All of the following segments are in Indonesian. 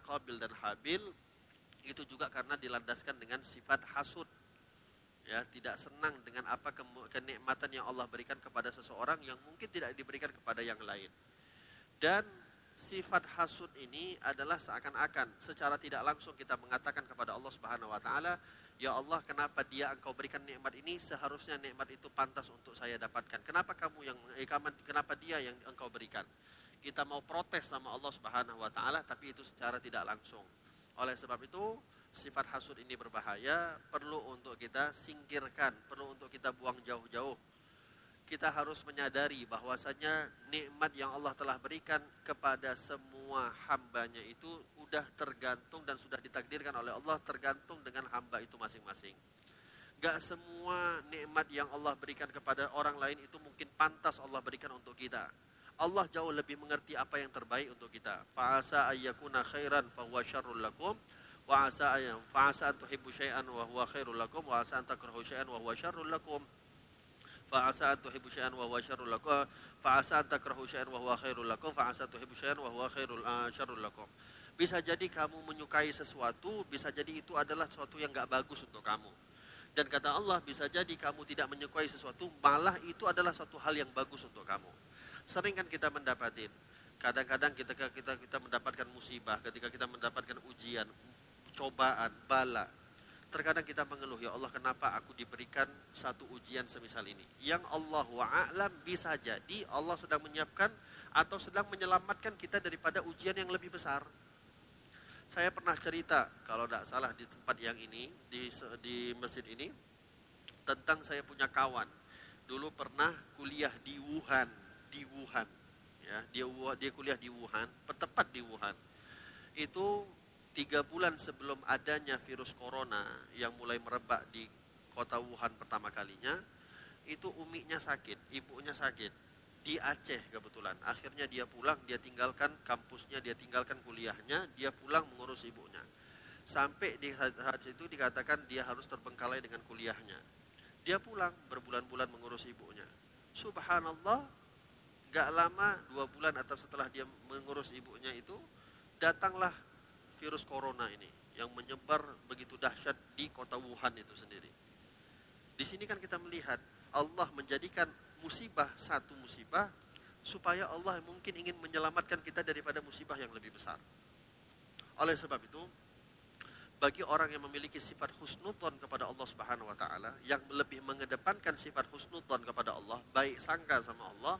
Qabil dan Habil itu juga karena dilandaskan dengan sifat hasud ya tidak senang dengan apa kenikmatan yang Allah berikan kepada seseorang yang mungkin tidak diberikan kepada yang lain dan sifat hasud ini adalah seakan-akan secara tidak langsung kita mengatakan kepada Allah Subhanahu wa taala Ya Allah, kenapa dia engkau berikan nikmat ini? Seharusnya nikmat itu pantas untuk saya dapatkan. Kenapa kamu yang eh, kenapa dia yang engkau berikan? Kita mau protes sama Allah Subhanahu wa taala tapi itu secara tidak langsung. Oleh sebab itu, sifat hasud ini berbahaya, perlu untuk kita singkirkan, perlu untuk kita buang jauh-jauh. Kita harus menyadari bahwasanya nikmat yang Allah telah berikan kepada semua hambanya itu sudah tergantung dan sudah ditakdirkan oleh Allah tergantung dengan hamba itu masing-masing. Gak semua nikmat yang Allah berikan kepada orang lain itu mungkin pantas Allah berikan untuk kita. Allah jauh lebih mengerti apa yang terbaik untuk kita. Fa'asa ayyakuna khairan fahuwa syarrul lakum wa asa ayam fa'asa an tuhibbu syai'an wa huwa khairul lakum wa asa an takrahu syai'an wa huwa syarrul lakum. Fa'asa an tuhibbu syai'an wa huwa syarrul lakum fa'asa an takrahu syai'an wa huwa khairul lakum fa'asa tuhibbu syai'an wa huwa khairul uh, syarrul lakum. Bisa jadi kamu menyukai sesuatu, bisa jadi itu adalah sesuatu yang gak bagus untuk kamu. Dan kata Allah, bisa jadi kamu tidak menyukai sesuatu, malah itu adalah suatu hal yang bagus untuk kamu. Sering kan kita mendapatin, kadang-kadang kita, kita kita mendapatkan musibah, ketika kita mendapatkan ujian, cobaan, bala. Terkadang kita mengeluh, ya Allah kenapa aku diberikan satu ujian semisal ini. Yang Allah wa'alam bisa jadi Allah sedang menyiapkan atau sedang menyelamatkan kita daripada ujian yang lebih besar. Saya pernah cerita, kalau tidak salah di tempat yang ini, di, di masjid ini, tentang saya punya kawan. Dulu pernah kuliah di Wuhan, di Wuhan. Ya, dia, dia kuliah di Wuhan, tepat di Wuhan. Itu tiga bulan sebelum adanya virus corona yang mulai merebak di kota Wuhan pertama kalinya, itu umiknya sakit, ibunya sakit di Aceh kebetulan. Akhirnya dia pulang, dia tinggalkan kampusnya, dia tinggalkan kuliahnya, dia pulang mengurus ibunya. Sampai di saat itu dikatakan dia harus terbengkalai dengan kuliahnya. Dia pulang berbulan-bulan mengurus ibunya. Subhanallah, gak lama dua bulan atau setelah dia mengurus ibunya itu, datanglah virus corona ini yang menyebar begitu dahsyat di kota Wuhan itu sendiri. Di sini kan kita melihat Allah menjadikan musibah satu musibah supaya Allah mungkin ingin menyelamatkan kita daripada musibah yang lebih besar. Oleh sebab itu, bagi orang yang memiliki sifat husnudzon kepada Allah Subhanahu wa taala, yang lebih mengedepankan sifat husnudzon kepada Allah, baik sangka sama Allah,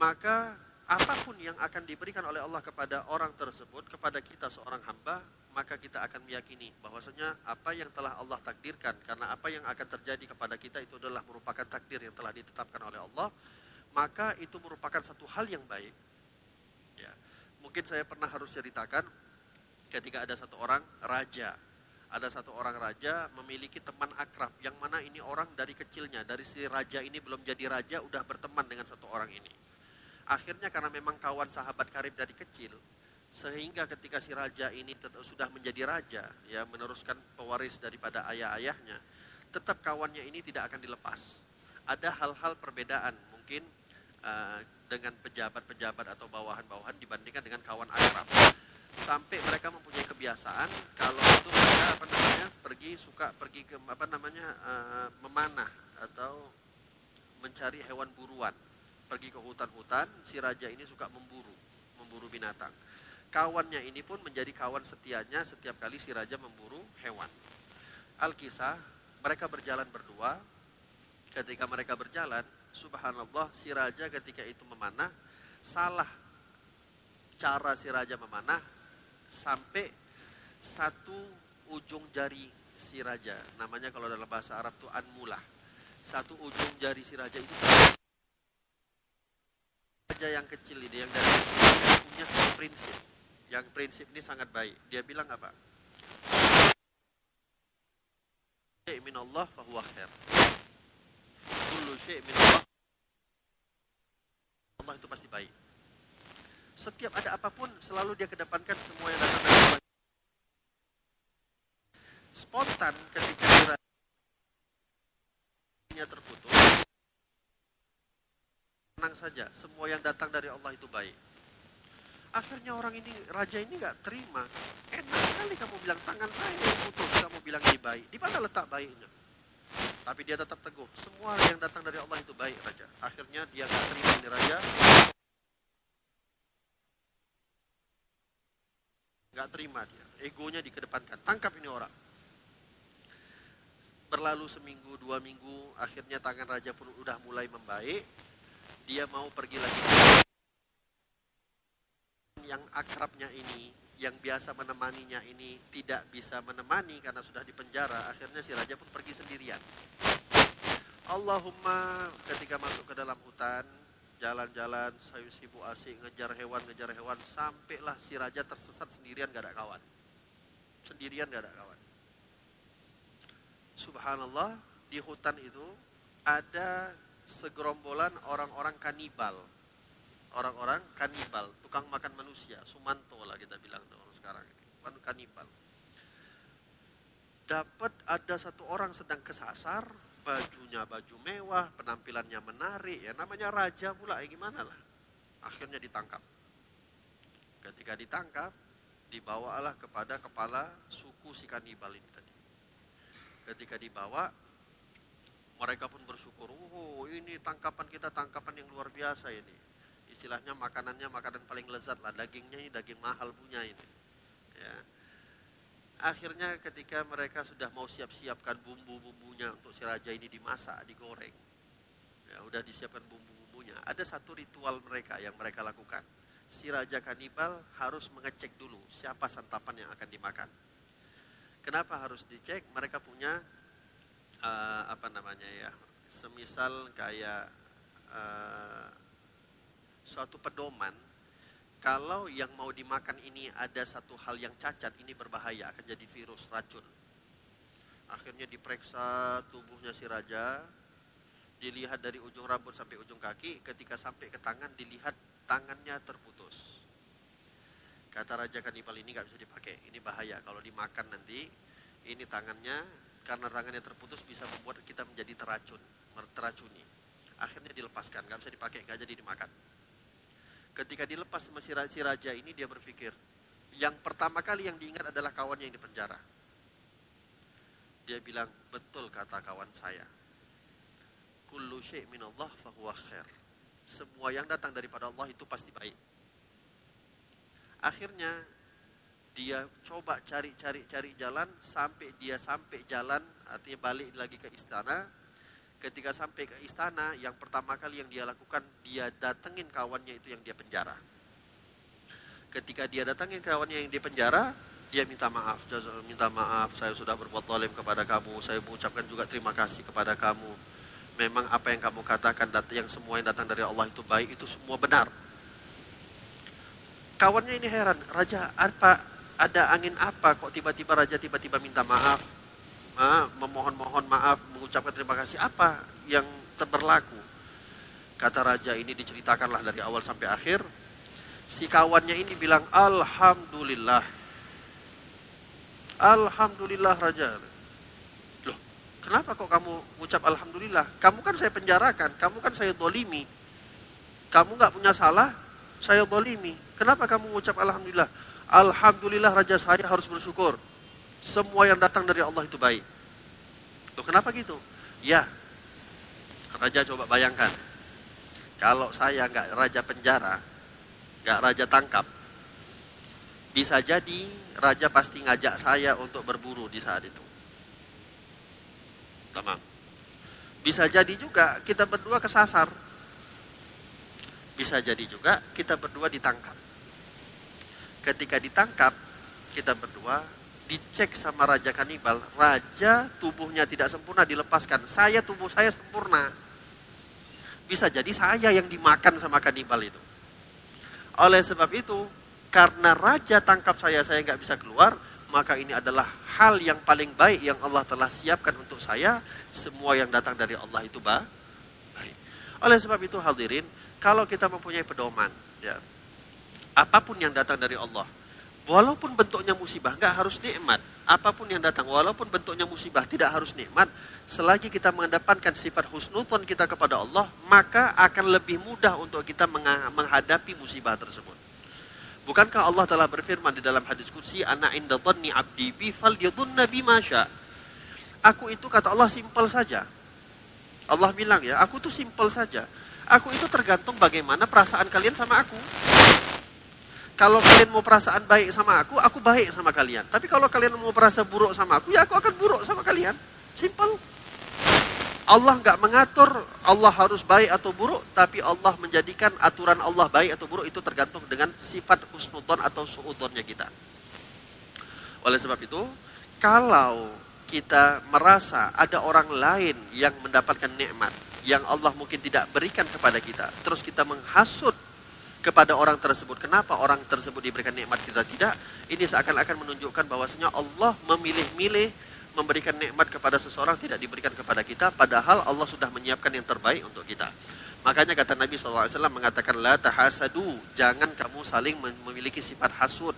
maka apa pun yang akan diberikan oleh Allah kepada orang tersebut, kepada kita seorang hamba, maka kita akan meyakini bahwasanya apa yang telah Allah takdirkan karena apa yang akan terjadi kepada kita itu adalah merupakan takdir yang telah ditetapkan oleh Allah maka itu merupakan satu hal yang baik. Ya mungkin saya pernah harus ceritakan ketika ada satu orang raja ada satu orang raja memiliki teman akrab yang mana ini orang dari kecilnya dari si raja ini belum jadi raja udah berteman dengan satu orang ini akhirnya karena memang kawan sahabat karib dari kecil sehingga ketika si raja ini sudah menjadi raja ya meneruskan pewaris daripada ayah-ayahnya tetap kawannya ini tidak akan dilepas. Ada hal-hal perbedaan mungkin uh, dengan pejabat-pejabat atau bawahan-bawahan dibandingkan dengan kawan akrab. Sampai mereka mempunyai kebiasaan kalau itu mereka apa namanya pergi suka pergi ke apa namanya uh, memanah atau mencari hewan buruan pergi ke hutan-hutan si raja ini suka memburu memburu binatang kawannya ini pun menjadi kawan setianya setiap kali si raja memburu hewan. Alkisah, mereka berjalan berdua. Ketika mereka berjalan, subhanallah si raja ketika itu memanah, salah cara si raja memanah sampai satu ujung jari si raja. Namanya kalau dalam bahasa Arab itu anmulah. Satu ujung jari si raja itu raja yang kecil ini yang dari punya satu prinsip yang prinsip ini sangat baik. Dia bilang apa? Syai' min Allah fahuwa khair. Kullu min Allah Allah itu pasti baik. Setiap ada apa pun selalu dia kedepankan semua yang datang dari Allah. Spontan ketika dia terputus saja, semua yang datang dari Allah itu baik. Akhirnya orang ini, raja ini nggak terima. Enak sekali kamu bilang tangan saya yang putus, kamu bilang ini baik. Di mana letak baiknya? Tapi dia tetap teguh. Semua yang datang dari Allah itu baik, raja. Akhirnya dia nggak terima ini raja. Nggak terima dia. Egonya dikedepankan. Tangkap ini orang. Berlalu seminggu, dua minggu, akhirnya tangan raja pun udah mulai membaik. Dia mau pergi lagi yang akrabnya ini, yang biasa menemaninya ini tidak bisa menemani karena sudah dipenjara, akhirnya si raja pun pergi sendirian. Allahumma ketika masuk ke dalam hutan, jalan-jalan, saya sibuk asik, ngejar hewan, ngejar hewan, sampailah si raja tersesat sendirian gak ada kawan. Sendirian gak ada kawan. Subhanallah, di hutan itu ada segerombolan orang-orang kanibal orang-orang kanibal, tukang makan manusia, sumanto lah kita bilang orang sekarang ini, kanibal. Dapat ada satu orang sedang kesasar, bajunya baju mewah, penampilannya menarik, ya namanya raja pula, ya gimana lah. Akhirnya ditangkap. Ketika ditangkap, dibawalah kepada kepala suku si kanibal ini tadi. Ketika dibawa, mereka pun bersyukur, oh ini tangkapan kita tangkapan yang luar biasa ini. Istilahnya makanannya makanan paling lezat lah dagingnya ini daging mahal punya ini ya. Akhirnya ketika mereka sudah mau siap-siapkan bumbu-bumbunya untuk si raja ini dimasak digoreng ya udah disiapkan bumbu-bumbunya ada satu ritual mereka yang mereka lakukan. Si raja kanibal harus mengecek dulu siapa santapan yang akan dimakan. Kenapa harus dicek? Mereka punya uh, apa namanya ya semisal kayak uh, suatu pedoman kalau yang mau dimakan ini ada satu hal yang cacat ini berbahaya akan jadi virus racun. Akhirnya diperiksa tubuhnya si raja dilihat dari ujung rambut sampai ujung kaki ketika sampai ke tangan dilihat tangannya terputus. Kata raja kanibal ini nggak bisa dipakai ini bahaya kalau dimakan nanti ini tangannya karena tangannya terputus bisa membuat kita menjadi teracun teracuni akhirnya dilepaskan nggak bisa dipakai nggak jadi dimakan Ketika dilepas sama si raja ini dia berpikir, yang pertama kali yang diingat adalah kawannya yang di penjara. Dia bilang, betul kata kawan saya. Kullu syai' minallah fahuwa khair. Semua yang datang daripada Allah itu pasti baik. Akhirnya dia coba cari-cari cari jalan sampai dia sampai jalan artinya balik lagi ke istana. Ketika sampai ke istana yang pertama kali yang dia lakukan dia datengin kawannya itu yang dia penjara. Ketika dia datengin kawannya yang di penjara dia minta maaf. Minta maaf saya sudah berbuat zalim kepada kamu. Saya mengucapkan juga terima kasih kepada kamu. Memang apa yang kamu katakan yang semua yang datang dari Allah itu baik itu semua benar. Kawannya ini heran raja apa ada angin apa kok tiba-tiba raja tiba-tiba minta maaf ah, memohon-mohon maaf, mengucapkan terima kasih apa yang berlaku? Kata raja ini diceritakanlah dari awal sampai akhir. Si kawannya ini bilang alhamdulillah. Alhamdulillah raja. Loh, kenapa kok kamu ucap alhamdulillah? Kamu kan saya penjarakan, kamu kan saya dolimi. Kamu nggak punya salah, saya dolimi. Kenapa kamu ucap alhamdulillah? Alhamdulillah raja saya harus bersyukur semua yang datang dari Allah itu baik. Loh kenapa gitu? Ya, raja coba bayangkan. Kalau saya nggak raja penjara, nggak raja tangkap, bisa jadi raja pasti ngajak saya untuk berburu di saat itu. Tamam. Bisa jadi juga kita berdua kesasar. Bisa jadi juga kita berdua ditangkap. Ketika ditangkap, kita berdua dicek sama raja kanibal, raja tubuhnya tidak sempurna dilepaskan, saya tubuh saya sempurna. Bisa jadi saya yang dimakan sama kanibal itu. Oleh sebab itu, karena raja tangkap saya, saya nggak bisa keluar, maka ini adalah hal yang paling baik yang Allah telah siapkan untuk saya. Semua yang datang dari Allah itu baik. Oleh sebab itu hadirin, kalau kita mempunyai pedoman, ya, apa pun yang datang dari Allah, Walaupun bentuknya musibah, nggak harus nikmat. Apa pun yang datang, walaupun bentuknya musibah, tidak harus nikmat. Selagi kita mengedepankan sifat husnudon kita kepada Allah, maka akan lebih mudah untuk kita menghadapi musibah tersebut. Bukankah Allah telah berfirman di dalam hadis kursi, "Ana inda dhanni 'abdi bi falyadhunna bima sya." Aku itu kata Allah simpel saja. Allah bilang ya, aku tuh simpel saja. Aku itu tergantung bagaimana perasaan kalian sama aku. Kalau kalian mau perasaan baik sama aku, aku baik sama kalian. Tapi kalau kalian mau perasa buruk sama aku, ya aku akan buruk sama kalian. Simpel. Allah nggak mengatur Allah harus baik atau buruk, tapi Allah menjadikan aturan Allah baik atau buruk itu tergantung dengan sifat husnudon atau suudonnya kita. Oleh sebab itu, kalau kita merasa ada orang lain yang mendapatkan nikmat yang Allah mungkin tidak berikan kepada kita, terus kita menghasut kepada orang tersebut. Kenapa orang tersebut diberikan nikmat kita tidak? Ini seakan-akan menunjukkan bahwasanya Allah memilih-milih memberikan nikmat kepada seseorang tidak diberikan kepada kita padahal Allah sudah menyiapkan yang terbaik untuk kita. Makanya kata Nabi SAW mengatakan la tahasadu, jangan kamu saling memiliki sifat hasud,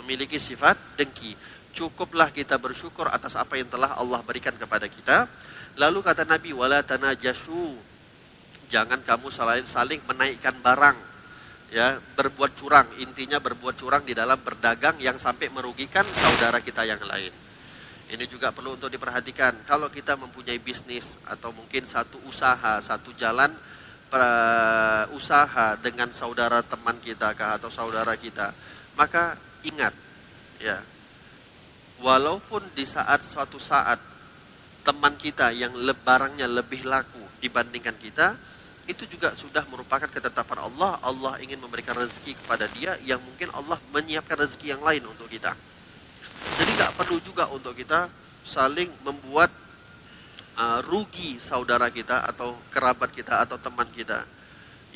memiliki sifat dengki. Cukuplah kita bersyukur atas apa yang telah Allah berikan kepada kita. Lalu kata Nabi wala tanajashu, jangan kamu saling saling menaikkan barang ya berbuat curang intinya berbuat curang di dalam berdagang yang sampai merugikan saudara kita yang lain ini juga perlu untuk diperhatikan. Kalau kita mempunyai bisnis atau mungkin satu usaha, satu jalan usaha dengan saudara teman kita kah atau saudara kita, maka ingat ya. Walaupun di saat suatu saat teman kita yang barangnya lebih laku dibandingkan kita, itu juga sudah merupakan ketetapan Allah. Allah ingin memberikan rezeki kepada dia yang mungkin Allah menyiapkan rezeki yang lain untuk kita. Jadi nggak perlu juga untuk kita saling membuat uh, rugi saudara kita atau kerabat kita atau teman kita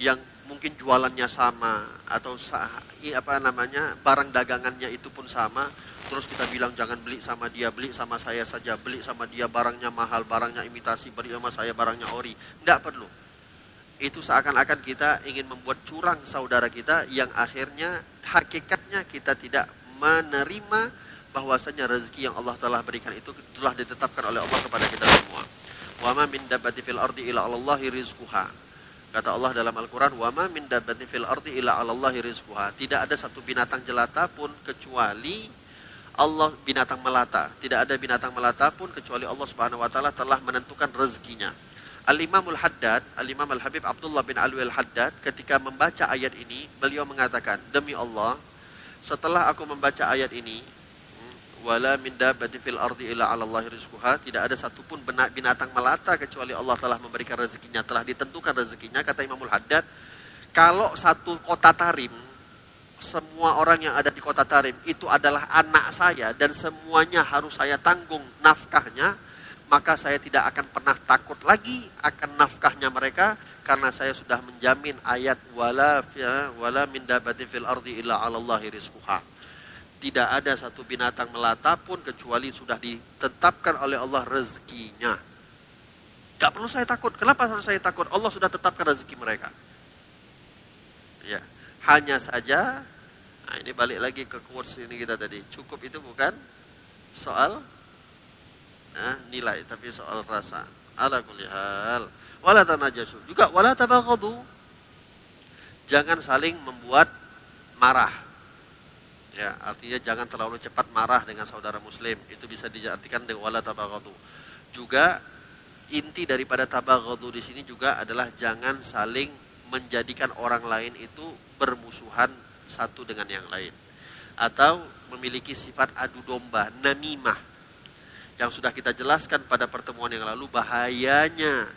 yang mungkin jualannya sama atau apa namanya barang dagangannya itu pun sama terus kita bilang jangan beli sama dia beli sama saya saja beli sama dia barangnya mahal barangnya imitasi beli sama saya barangnya ori tidak perlu itu seakan-akan kita ingin membuat curang saudara kita yang akhirnya hakikatnya kita tidak menerima bahwasanya rezeki yang Allah telah berikan itu telah ditetapkan oleh Allah kepada kita semua. Wa ma min dabbati fil ardi illa 'alallahi rizquha. Kata Allah dalam Al-Qur'an, "Wa ma min dabbati fil ardi illa 'alallahi rizquha." Tidak ada satu binatang jelata pun kecuali Allah binatang melata. Tidak ada binatang melata pun kecuali Allah Subhanahu wa taala telah menentukan rezekinya. Al-Imamul Haddad, Al-Imam Al-Habib Abdullah bin Alwi Al-Haddad ketika membaca ayat ini, beliau mengatakan, "Demi Allah, setelah aku membaca ayat ini, wala min dabbatin fil ardi illa 'ala Allah rizquha tidak ada satupun benak binatang melata kecuali Allah telah memberikan rezekinya telah ditentukan rezekinya kata Imamul Haddad kalau satu kota Tarim semua orang yang ada di kota Tarim itu adalah anak saya dan semuanya harus saya tanggung nafkahnya maka saya tidak akan pernah takut lagi akan nafkahnya mereka karena saya sudah menjamin ayat wala wala min dabbatin fil ardi illa 'ala Allah rizquha tidak ada satu binatang melata pun kecuali sudah ditetapkan oleh Allah rezekinya. Gak perlu saya takut. Kenapa harus saya takut? Allah sudah tetapkan rezeki mereka. Ya, hanya saja. Nah ini balik lagi ke kurs ini kita tadi. Cukup itu bukan soal nah, nilai, tapi soal rasa. Ala kulihal. Wala tanajasu. Juga wala tabaghadu. Jangan saling membuat marah Ya, artinya jangan terlalu cepat marah dengan saudara muslim. Itu bisa diartikan dengan wala tabaghadu. Juga inti daripada tabaghadu di sini juga adalah jangan saling menjadikan orang lain itu bermusuhan satu dengan yang lain atau memiliki sifat adu domba, namimah. Yang sudah kita jelaskan pada pertemuan yang lalu bahayanya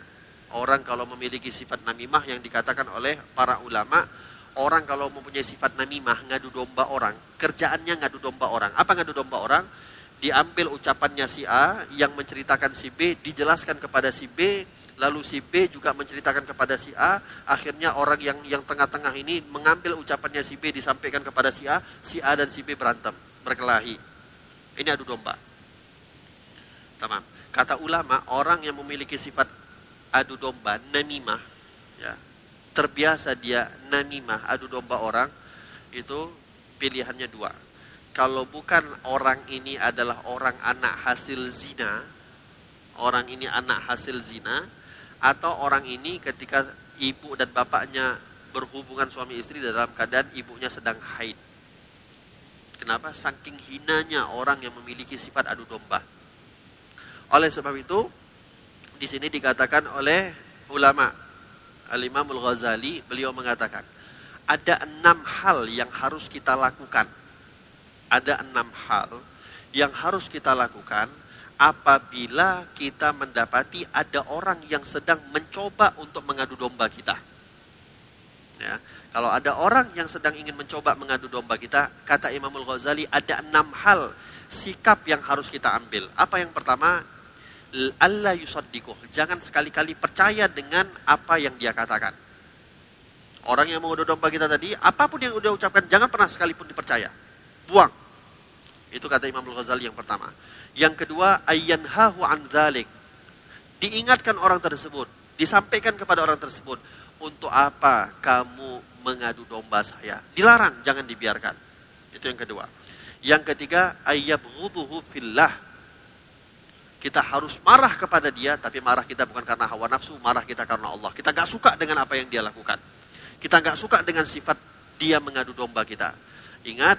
orang kalau memiliki sifat namimah yang dikatakan oleh para ulama orang kalau mempunyai sifat namimah, ngadu domba orang, kerjaannya ngadu domba orang. Apa ngadu domba orang? Diambil ucapannya si A yang menceritakan si B, dijelaskan kepada si B, lalu si B juga menceritakan kepada si A, akhirnya orang yang yang tengah-tengah ini mengambil ucapannya si B disampaikan kepada si A, si A dan si B berantem, berkelahi. Ini adu domba. Tamam. Kata ulama, orang yang memiliki sifat adu domba, namimah, ya, terbiasa dia namimah adu domba orang itu pilihannya dua kalau bukan orang ini adalah orang anak hasil zina orang ini anak hasil zina atau orang ini ketika ibu dan bapaknya berhubungan suami istri dalam keadaan ibunya sedang haid Kenapa? Saking hinanya orang yang memiliki sifat adu domba. Oleh sebab itu, di sini dikatakan oleh ulama Al-Imamul Ghazali, beliau mengatakan, ada enam hal yang harus kita lakukan. Ada enam hal yang harus kita lakukan apabila kita mendapati ada orang yang sedang mencoba untuk mengadu domba kita. Ya, kalau ada orang yang sedang ingin mencoba mengadu domba kita, kata Imamul Ghazali ada enam hal sikap yang harus kita ambil. Apa yang pertama? Allah yusaddiquh. Jangan sekali-kali percaya dengan apa yang dia katakan. Orang yang mengadu domba kita tadi, apa pun yang udah ucapkan, jangan pernah sekalipun dipercaya. Buang. Itu kata Imam Al-Ghazali yang pertama. Yang kedua, ayyanhahu an dzalik. Diingatkan orang tersebut, disampaikan kepada orang tersebut, untuk apa kamu mengadu domba saya? Dilarang, jangan dibiarkan. Itu yang kedua. Yang ketiga, ayyabghuduhu fillah. Kita harus marah kepada dia, tapi marah kita bukan karena hawa nafsu, marah kita karena Allah. Kita gak suka dengan apa yang dia lakukan. Kita gak suka dengan sifat dia mengadu domba kita. Ingat,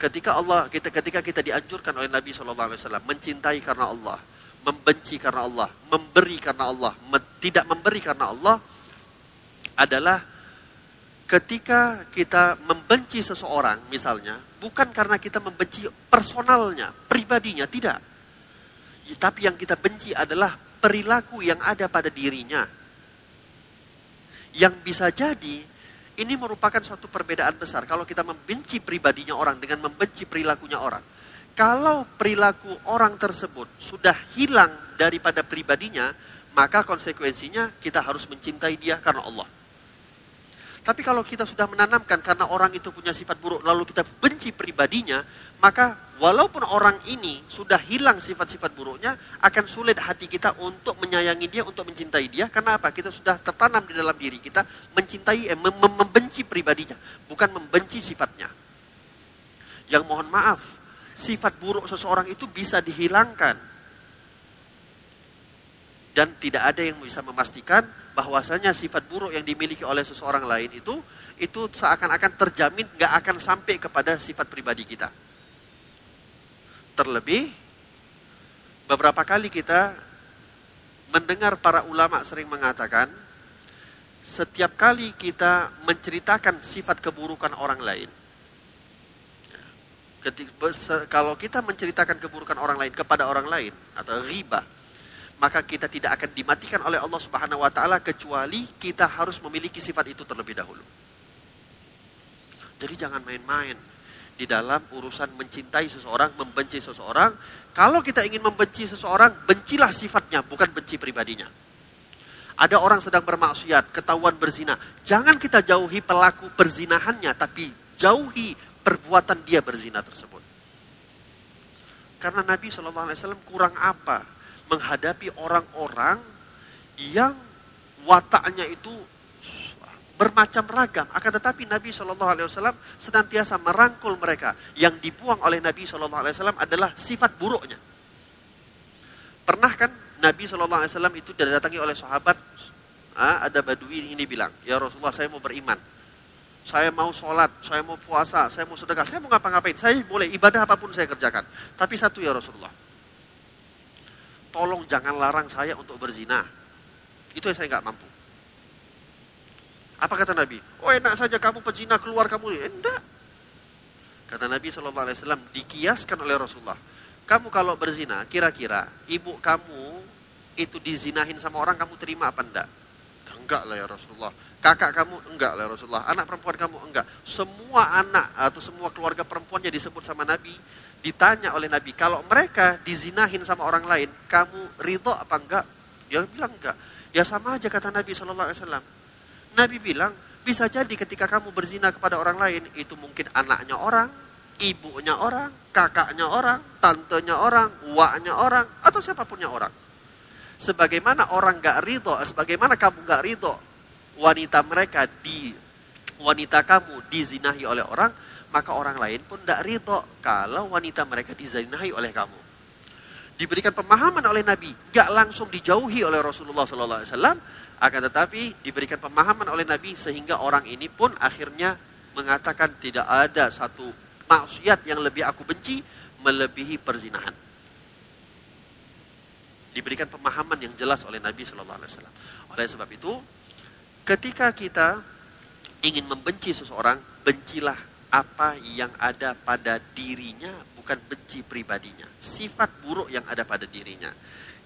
ketika Allah kita ketika kita dianjurkan oleh Nabi Shallallahu Alaihi Wasallam mencintai karena Allah, membenci karena Allah, memberi karena Allah, tidak memberi karena Allah adalah ketika kita membenci seseorang misalnya bukan karena kita membenci personalnya, pribadinya, tidak. Tapi yang kita benci adalah perilaku yang ada pada dirinya. Yang bisa jadi ini merupakan suatu perbedaan besar. Kalau kita membenci pribadinya orang dengan membenci perilakunya orang. Kalau perilaku orang tersebut sudah hilang daripada pribadinya, maka konsekuensinya kita harus mencintai dia karena Allah. Tapi kalau kita sudah menanamkan karena orang itu punya sifat buruk lalu kita benci pribadinya, maka walaupun orang ini sudah hilang sifat-sifat buruknya, akan sulit hati kita untuk menyayangi dia, untuk mencintai dia. Karena apa? Kita sudah tertanam di dalam diri kita mencintai, eh, mem membenci pribadinya, bukan membenci sifatnya. Yang mohon maaf, sifat buruk seseorang itu bisa dihilangkan. Dan tidak ada yang bisa memastikan bahwasanya sifat buruk yang dimiliki oleh seseorang lain itu itu seakan-akan terjamin nggak akan sampai kepada sifat pribadi kita. Terlebih beberapa kali kita mendengar para ulama sering mengatakan setiap kali kita menceritakan sifat keburukan orang lain kalau kita menceritakan keburukan orang lain kepada orang lain atau riba maka kita tidak akan dimatikan oleh Allah Subhanahu wa taala kecuali kita harus memiliki sifat itu terlebih dahulu. Jadi jangan main-main di dalam urusan mencintai seseorang, membenci seseorang. Kalau kita ingin membenci seseorang, bencilah sifatnya, bukan benci pribadinya. Ada orang sedang bermaksiat, ketahuan berzina. Jangan kita jauhi pelaku perzinahannya, tapi jauhi perbuatan dia berzina tersebut. Karena Nabi SAW kurang apa? Menghadapi orang-orang yang wataknya itu bermacam ragam. Akan tetapi Nabi Shallallahu Alaihi Wasallam senantiasa merangkul mereka. Yang dibuang oleh Nabi Shallallahu Alaihi Wasallam adalah sifat buruknya. Pernah kan Nabi Shallallahu Alaihi Wasallam itu didatangi oleh sahabat, ah, ada badui ini bilang, ya Rasulullah saya mau beriman, saya mau sholat, saya mau puasa, saya mau sedekah, saya mau ngapa-ngapain, saya boleh ibadah apa pun saya kerjakan. Tapi satu ya Rasulullah, tolong jangan larang saya untuk berzina. Itu yang saya nggak mampu. Apa kata Nabi? Oh enak saja kamu pezina keluar kamu. Eh, enggak. Kata Nabi SAW dikiaskan oleh Rasulullah. Kamu kalau berzina, kira-kira ibu kamu itu dizinahin sama orang, kamu terima apa enggak? Enggak lah ya Rasulullah. Kakak kamu enggak lah ya Rasulullah. Anak perempuan kamu enggak. Semua anak atau semua keluarga perempuannya disebut sama Nabi ditanya oleh Nabi, kalau mereka dizinahin sama orang lain, kamu ridho apa enggak? Dia bilang enggak. Ya sama aja kata Nabi SAW. Nabi bilang, bisa jadi ketika kamu berzina kepada orang lain, itu mungkin anaknya orang, ibunya orang, kakaknya orang, tantenya orang, waknya orang, atau siapapunnya orang. Sebagaimana orang gak ridho, sebagaimana kamu gak ridho, wanita mereka di wanita kamu dizinahi oleh orang, maka orang lain pun tidak ridho kalau wanita mereka dizinahi oleh kamu. Diberikan pemahaman oleh Nabi, gak langsung dijauhi oleh Rasulullah Sallallahu Alaihi Wasallam, akan tetapi diberikan pemahaman oleh Nabi sehingga orang ini pun akhirnya mengatakan tidak ada satu maksiat yang lebih aku benci melebihi perzinahan. Diberikan pemahaman yang jelas oleh Nabi Shallallahu Alaihi Wasallam. Oleh sebab itu, ketika kita ingin membenci seseorang, bencilah apa yang ada pada dirinya, bukan benci pribadinya. Sifat buruk yang ada pada dirinya.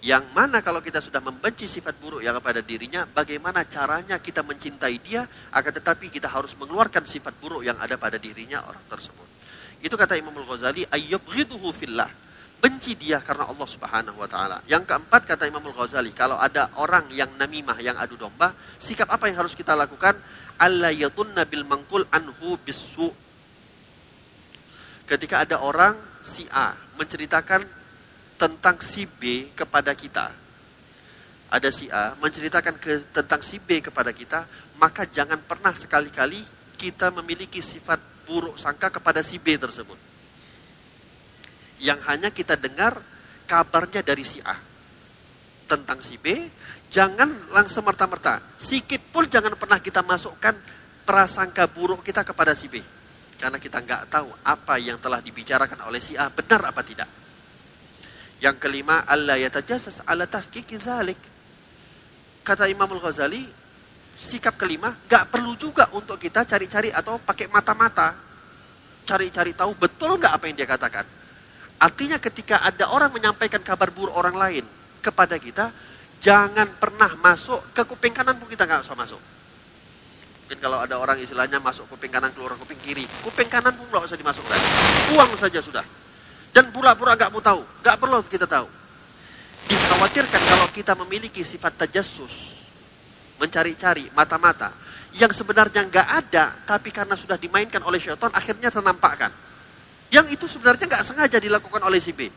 Yang mana kalau kita sudah membenci sifat buruk yang ada pada dirinya, bagaimana caranya kita mencintai dia, akan tetapi kita harus mengeluarkan sifat buruk yang ada pada dirinya orang tersebut. Itu kata Imam Al-Ghazali, ayyubghiduhu fillah. Benci dia karena Allah Subhanahu wa taala. Yang keempat kata Imam Al-Ghazali, kalau ada orang yang namimah, yang adu domba, sikap apa yang harus kita lakukan? Allah yatunna bil mangkul anhu bisu. Ketika ada orang si A menceritakan tentang si B kepada kita. Ada si A menceritakan ke, tentang si B kepada kita, maka jangan pernah sekali-kali kita memiliki sifat buruk sangka kepada si B tersebut. Yang hanya kita dengar kabarnya dari si A tentang si B, jangan langsung merta-merta. Sikit pun jangan pernah kita masukkan prasangka buruk kita kepada si B. Karena kita nggak tahu apa yang telah dibicarakan oleh si A benar apa tidak. Yang kelima, Allah yatajasas ala tahqiqi zalik. Kata Imam Al-Ghazali, sikap kelima gak perlu juga untuk kita cari-cari atau pakai mata-mata cari-cari tahu betul nggak apa yang dia katakan artinya ketika ada orang menyampaikan kabar buruk orang lain kepada kita jangan pernah masuk ke kuping kanan pun kita nggak usah masuk mungkin kalau ada orang istilahnya masuk kuping kanan keluar kuping kiri kuping kanan pun nggak usah dimasukkan buang saja sudah dan pura-pura nggak mau tahu nggak perlu kita tahu dikhawatirkan kalau kita memiliki sifat tajassus mencari-cari mata-mata yang sebenarnya nggak ada, tapi karena sudah dimainkan oleh syaitan, akhirnya ternampakkan. Yang itu sebenarnya nggak sengaja dilakukan oleh si B.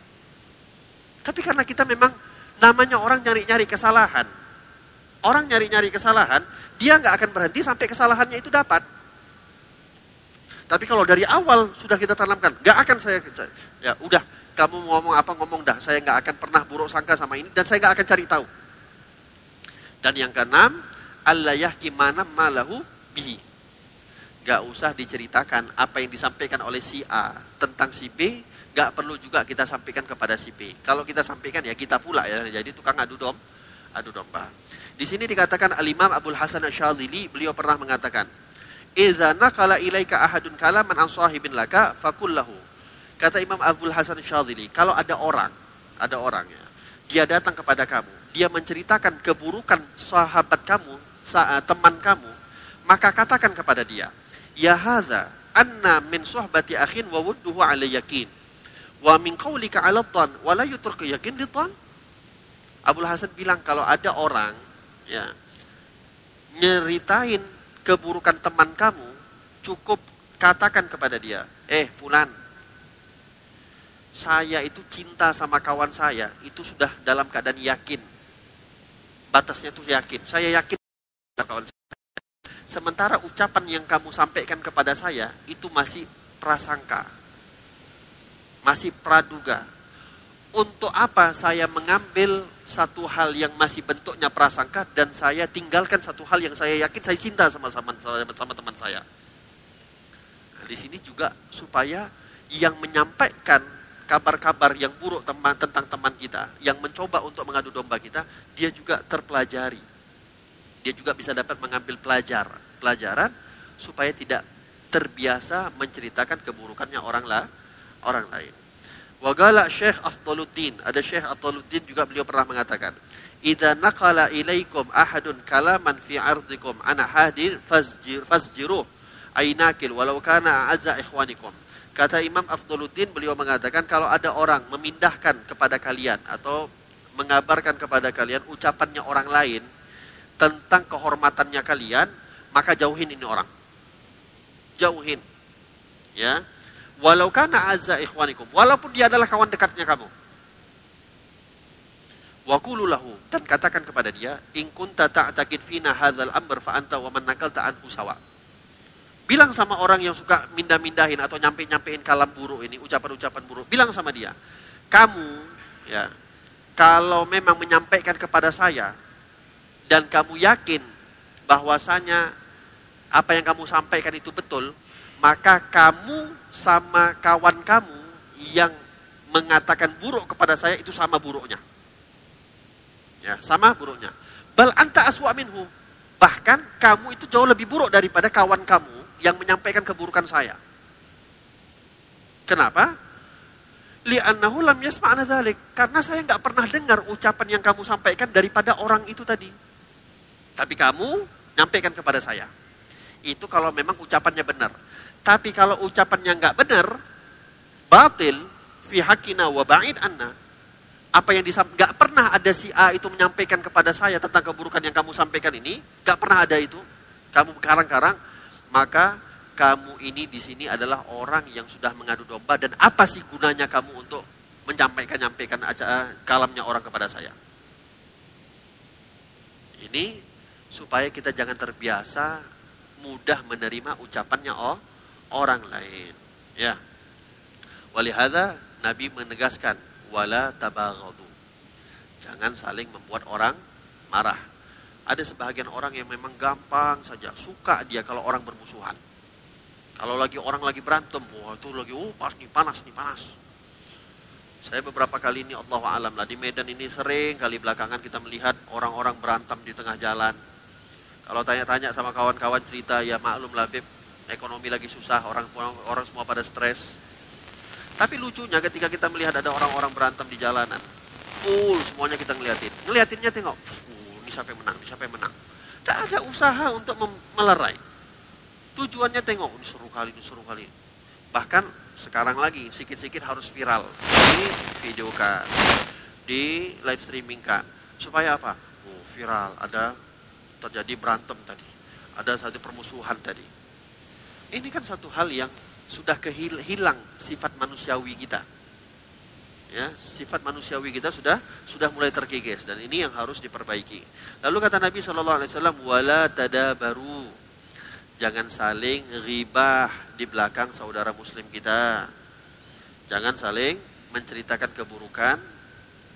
Tapi karena kita memang namanya orang nyari-nyari kesalahan. Orang nyari-nyari kesalahan, dia nggak akan berhenti sampai kesalahannya itu dapat. Tapi kalau dari awal sudah kita tanamkan, nggak akan saya, ya udah, kamu ngomong apa ngomong dah, saya nggak akan pernah buruk sangka sama ini dan saya nggak akan cari tahu. Dan yang keenam, Allah yahki mana malahu bihi. Gak usah diceritakan apa yang disampaikan oleh si A tentang si B, gak perlu juga kita sampaikan kepada si B. Kalau kita sampaikan ya kita pula ya, jadi tukang adu dom, adu domba. Di sini dikatakan Al-Imam Abdul Hasan Asyadili, beliau pernah mengatakan, Iza nakala ilaika ahadun kalaman an sahibin laka fakullahu. Kata Imam Abdul Hasan Asyadili, kalau ada orang, ada orang ya, dia datang kepada kamu, dia menceritakan keburukan sahabat kamu teman kamu, maka katakan kepada dia, Ya haza, anna min suhbati akhin wa wudduhu ala yakin. Wa min qawlika ala tan, wa la yutruk yakin di tan. Abdul Hasan bilang kalau ada orang ya nyeritain keburukan teman kamu, cukup katakan kepada dia, eh fulan, saya itu cinta sama kawan saya, itu sudah dalam keadaan yakin. Batasnya itu yakin. Saya yakin Sementara ucapan yang kamu sampaikan kepada saya itu masih prasangka. Masih praduga. Untuk apa saya mengambil satu hal yang masih bentuknya prasangka dan saya tinggalkan satu hal yang saya yakin saya cinta sama sama, sama teman saya. Nah, di sini juga supaya yang menyampaikan kabar-kabar yang buruk teman tentang teman kita, yang mencoba untuk mengadu domba kita, dia juga terpelajari dia juga bisa dapat mengambil pelajar pelajaran supaya tidak terbiasa menceritakan keburukannya orang lah orang lain. Wagala Syekh Afdaluddin, ada Syekh Afdaluddin juga beliau pernah mengatakan, "Idza naqala ilaikum ahadun kalaman fi ardikum ana hadir fazjir fazjiruh ainakil walau kana azza ikhwanikum." Kata Imam Afdaluddin beliau mengatakan kalau ada orang memindahkan kepada kalian atau mengabarkan kepada kalian ucapannya orang lain tentang kehormatannya kalian, maka jauhin ini orang. Jauhin. Ya. Walau kana azza ikhwanikum, walaupun dia adalah kawan dekatnya kamu. Wa lahu dan katakan kepada dia, in kunta ta'taqid fina hadzal amr fa anta wa man nakalta anhu sawa. Bilang sama orang yang suka mindah-mindahin atau nyampe-nyampein kalam buruk ini, ucapan-ucapan buruk. Bilang sama dia, kamu ya, kalau memang menyampaikan kepada saya dan kamu yakin bahwasanya apa yang kamu sampaikan itu betul, maka kamu sama kawan kamu yang mengatakan buruk kepada saya itu sama buruknya. Ya, sama buruknya. Bal anta aswa minhu. Bahkan kamu itu jauh lebih buruk daripada kawan kamu yang menyampaikan keburukan saya. Kenapa? Li'annahu lam yasma'na dhalik. Karena saya nggak pernah dengar ucapan yang kamu sampaikan daripada orang itu tadi. Tapi kamu nyampaikan kepada saya. Itu kalau memang ucapannya benar. Tapi kalau ucapannya nggak benar, batil, fi hakina wa ba'id anna. Apa yang nggak pernah ada si A itu menyampaikan kepada saya tentang keburukan yang kamu sampaikan ini, nggak pernah ada itu. Kamu karang-karang, maka kamu ini di sini adalah orang yang sudah mengadu domba dan apa sih gunanya kamu untuk menyampaikan nyampaikan aja kalamnya orang kepada saya. Ini supaya kita jangan terbiasa mudah menerima ucapannya oh, orang lain. Ya. Walihada Nabi menegaskan wala tabaghadu. Jangan saling membuat orang marah. Ada sebagian orang yang memang gampang saja suka dia kalau orang bermusuhan. Kalau lagi orang lagi berantem, wah itu lagi oh pas nih panas nih panas. Saya beberapa kali ini Allah alam lah di Medan ini sering kali belakangan kita melihat orang-orang berantem di tengah jalan. Kalau tanya-tanya sama kawan-kawan cerita ya maklum lah Beb, ekonomi lagi susah, orang orang semua pada stres. Tapi lucunya ketika kita melihat ada orang-orang berantem di jalanan, full semuanya kita ngeliatin. Ngeliatinnya tengok, uh, ini siapa yang menang, ini siapa yang menang. Tidak ada usaha untuk melerai. Tujuannya tengok, ini seru kali, ini seru kali. Bahkan sekarang lagi, sikit-sikit harus viral. Di video kan, di live streaming kan. Supaya apa? Oh, viral, ada terjadi berantem tadi. Ada satu permusuhan tadi. Ini kan satu hal yang sudah kehilang sifat manusiawi kita. Ya, sifat manusiawi kita sudah sudah mulai terkikis dan ini yang harus diperbaiki. Lalu kata Nabi Shallallahu Alaihi Wasallam, wala baru jangan saling ribah di belakang saudara Muslim kita. Jangan saling menceritakan keburukan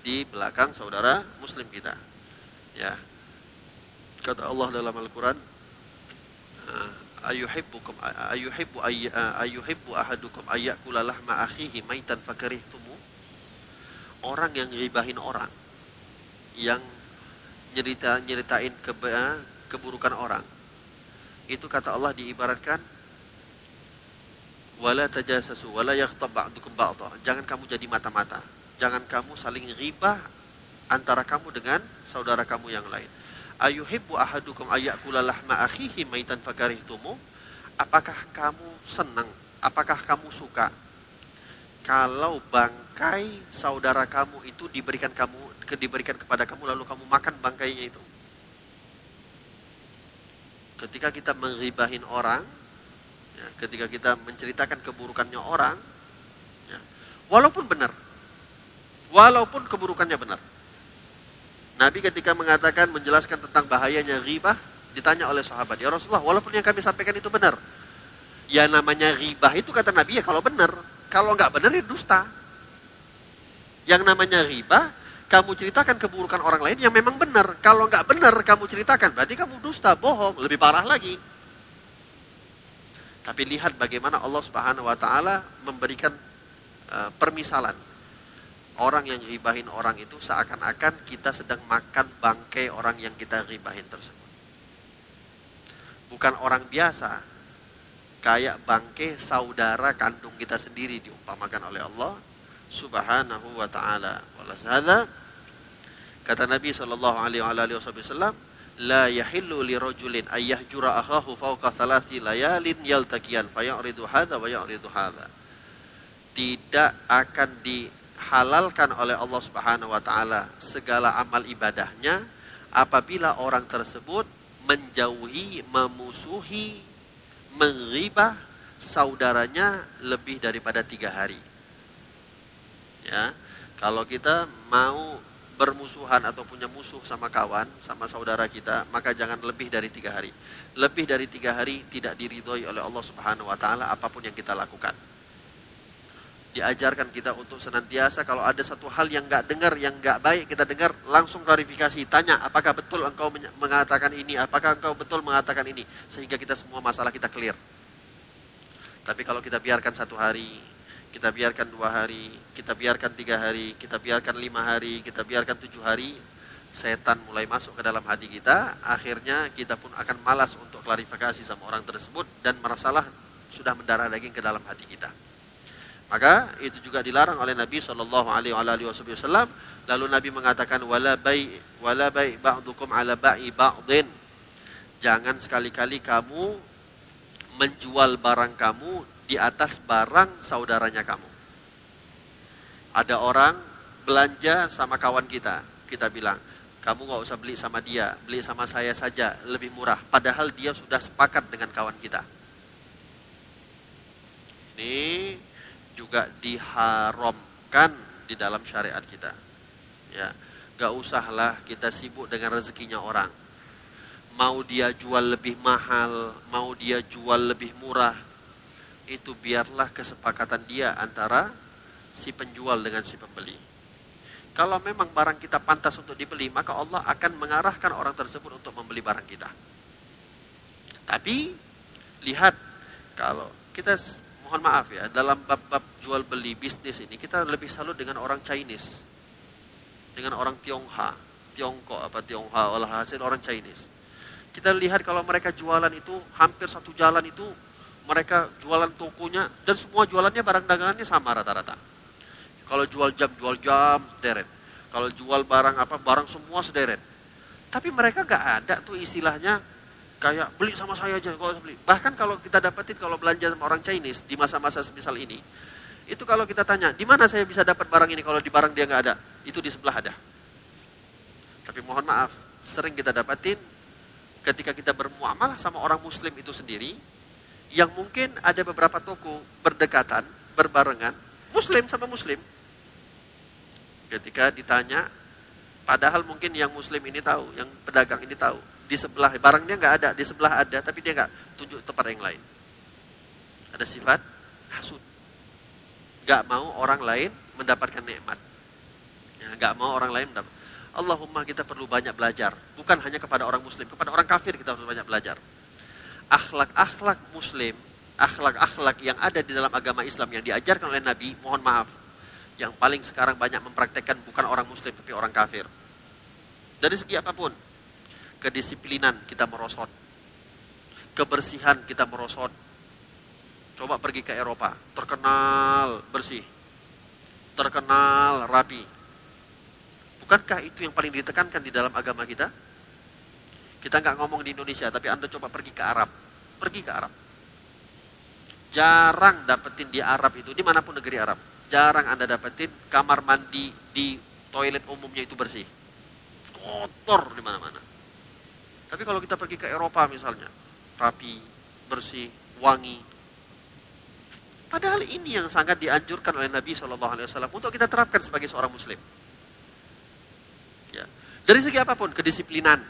di belakang saudara Muslim kita. Ya, kata Allah dalam Al-Quran, ayuhibbukum ayuhibbu ayuhibbu ahadukum ayyakula lahma akhihi maitan fakarihtumu. Orang yang ribahin orang yang nyerita nyeritain ke, keburukan orang. Itu kata Allah diibaratkan wala tajassasu wala yaghtab ba'dukum ba'dha. Jangan kamu jadi mata-mata. Jangan kamu saling ribah antara kamu dengan saudara kamu yang lain ayuhibbu ahadukum ayakula lahma akhihi maitan fakarihtumu? Apakah kamu senang? Apakah kamu suka? Kalau bangkai saudara kamu itu diberikan kamu diberikan kepada kamu lalu kamu makan bangkainya itu. Ketika kita mengribahin orang ya, ketika kita menceritakan keburukannya orang ya, walaupun benar walaupun keburukannya benar Nabi ketika mengatakan menjelaskan tentang bahayanya ribah ditanya oleh sahabat, "Ya Rasulullah, walaupun yang kami sampaikan itu benar." Ya namanya ribah itu kata Nabi ya kalau benar, kalau nggak benar ya dusta. Yang namanya ribah, kamu ceritakan keburukan orang lain yang memang benar. Kalau nggak benar kamu ceritakan, berarti kamu dusta, bohong, lebih parah lagi. Tapi lihat bagaimana Allah Subhanahu wa taala memberikan uh, permisalan orang yang ribahin orang itu seakan-akan kita sedang makan bangkai orang yang kita ribahin tersebut. Bukan orang biasa, kayak bangkai saudara kandung kita sendiri diumpamakan oleh Allah Subhanahu wa taala. Walhada kata Nabi sallallahu alaihi wasallam, la yahillu li rajulin ayyahjura akhahu fawqa thalathi layalin yaltaqiyan fayuridu hadha wa yuridu hadha. Tidak akan di dihalalkan oleh Allah Subhanahu wa taala segala amal ibadahnya apabila orang tersebut menjauhi, memusuhi, mengribah saudaranya lebih daripada tiga hari. Ya, kalau kita mau bermusuhan atau punya musuh sama kawan, sama saudara kita, maka jangan lebih dari tiga hari. Lebih dari tiga hari tidak diridhoi oleh Allah Subhanahu Wa Taala apa pun yang kita lakukan diajarkan kita untuk senantiasa kalau ada satu hal yang nggak dengar, yang nggak baik kita dengar, langsung klarifikasi, tanya apakah betul engkau mengatakan ini, apakah engkau betul mengatakan ini, sehingga kita semua masalah kita clear. Tapi kalau kita biarkan satu hari, kita biarkan dua hari, kita biarkan tiga hari, kita biarkan lima hari, kita biarkan tujuh hari, setan mulai masuk ke dalam hati kita, akhirnya kita pun akan malas untuk klarifikasi sama orang tersebut dan merasalah sudah mendarah daging ke dalam hati kita. Maka itu juga dilarang oleh Nabi Shallallahu Alaihi Wasallam. Lalu Nabi mengatakan wala bai wala bai ba'dukum ala ba'i ba'din. Jangan sekali-kali kamu menjual barang kamu di atas barang saudaranya kamu. Ada orang belanja sama kawan kita, kita bilang, kamu nggak usah beli sama dia, beli sama saya saja, lebih murah. Padahal dia sudah sepakat dengan kawan kita. Ini juga diharamkan di dalam syariat kita. Ya, gak usahlah kita sibuk dengan rezekinya orang. Mau dia jual lebih mahal, mau dia jual lebih murah, itu biarlah kesepakatan dia antara si penjual dengan si pembeli. Kalau memang barang kita pantas untuk dibeli, maka Allah akan mengarahkan orang tersebut untuk membeli barang kita. Tapi lihat kalau kita mohon maaf ya, dalam bab-bab jual beli bisnis ini kita lebih salut dengan orang Chinese. Dengan orang Tionghoa, Tiongkok apa Tionghoa hasil orang Chinese. Kita lihat kalau mereka jualan itu hampir satu jalan itu mereka jualan tokonya dan semua jualannya barang dagangannya sama rata-rata. Kalau jual jam, jual jam, deret. Kalau jual barang apa, barang semua sederet. Tapi mereka nggak ada tuh istilahnya kayak beli sama saya aja kalau beli. Bahkan kalau kita dapetin kalau belanja sama orang Chinese di masa-masa semisal ini, itu kalau kita tanya, di mana saya bisa dapat barang ini kalau di barang dia nggak ada? Itu di sebelah ada. Tapi mohon maaf, sering kita dapetin ketika kita bermuamalah sama orang muslim itu sendiri, yang mungkin ada beberapa toko berdekatan, berbarengan, muslim sama muslim. Ketika ditanya, padahal mungkin yang muslim ini tahu, yang pedagang ini tahu, di sebelah barangnya nggak ada di sebelah ada tapi dia nggak tunjuk tempat yang lain. Ada sifat hasud. Nggak mau orang lain mendapatkan nikmat. Ya, nggak mau orang lain mendapat. Allahumma kita perlu banyak belajar. Bukan hanya kepada orang muslim kepada orang kafir kita harus banyak belajar. Akhlak-akhlak muslim akhlak-akhlak yang ada di dalam agama Islam yang diajarkan oleh Nabi mohon maaf. Yang paling sekarang banyak mempraktekkan bukan orang muslim tapi orang kafir. Dari segi apa pun kedisiplinan kita merosot. Kebersihan kita merosot. Coba pergi ke Eropa, terkenal bersih. Terkenal rapi. Bukankah itu yang paling ditekankan di dalam agama kita? Kita nggak ngomong di Indonesia, tapi Anda coba pergi ke Arab. Pergi ke Arab. Jarang dapetin di Arab itu, di mana pun negeri Arab. Jarang Anda dapetin kamar mandi di toilet umumnya itu bersih. Kotor di mana-mana. Tapi kalau kita pergi ke Eropa misalnya, rapi, bersih, wangi. Padahal ini yang sangat dianjurkan oleh Nabi Shallallahu Alaihi Wasallam untuk kita terapkan sebagai seorang Muslim. Ya. Dari segi apa pun, kedisiplinan.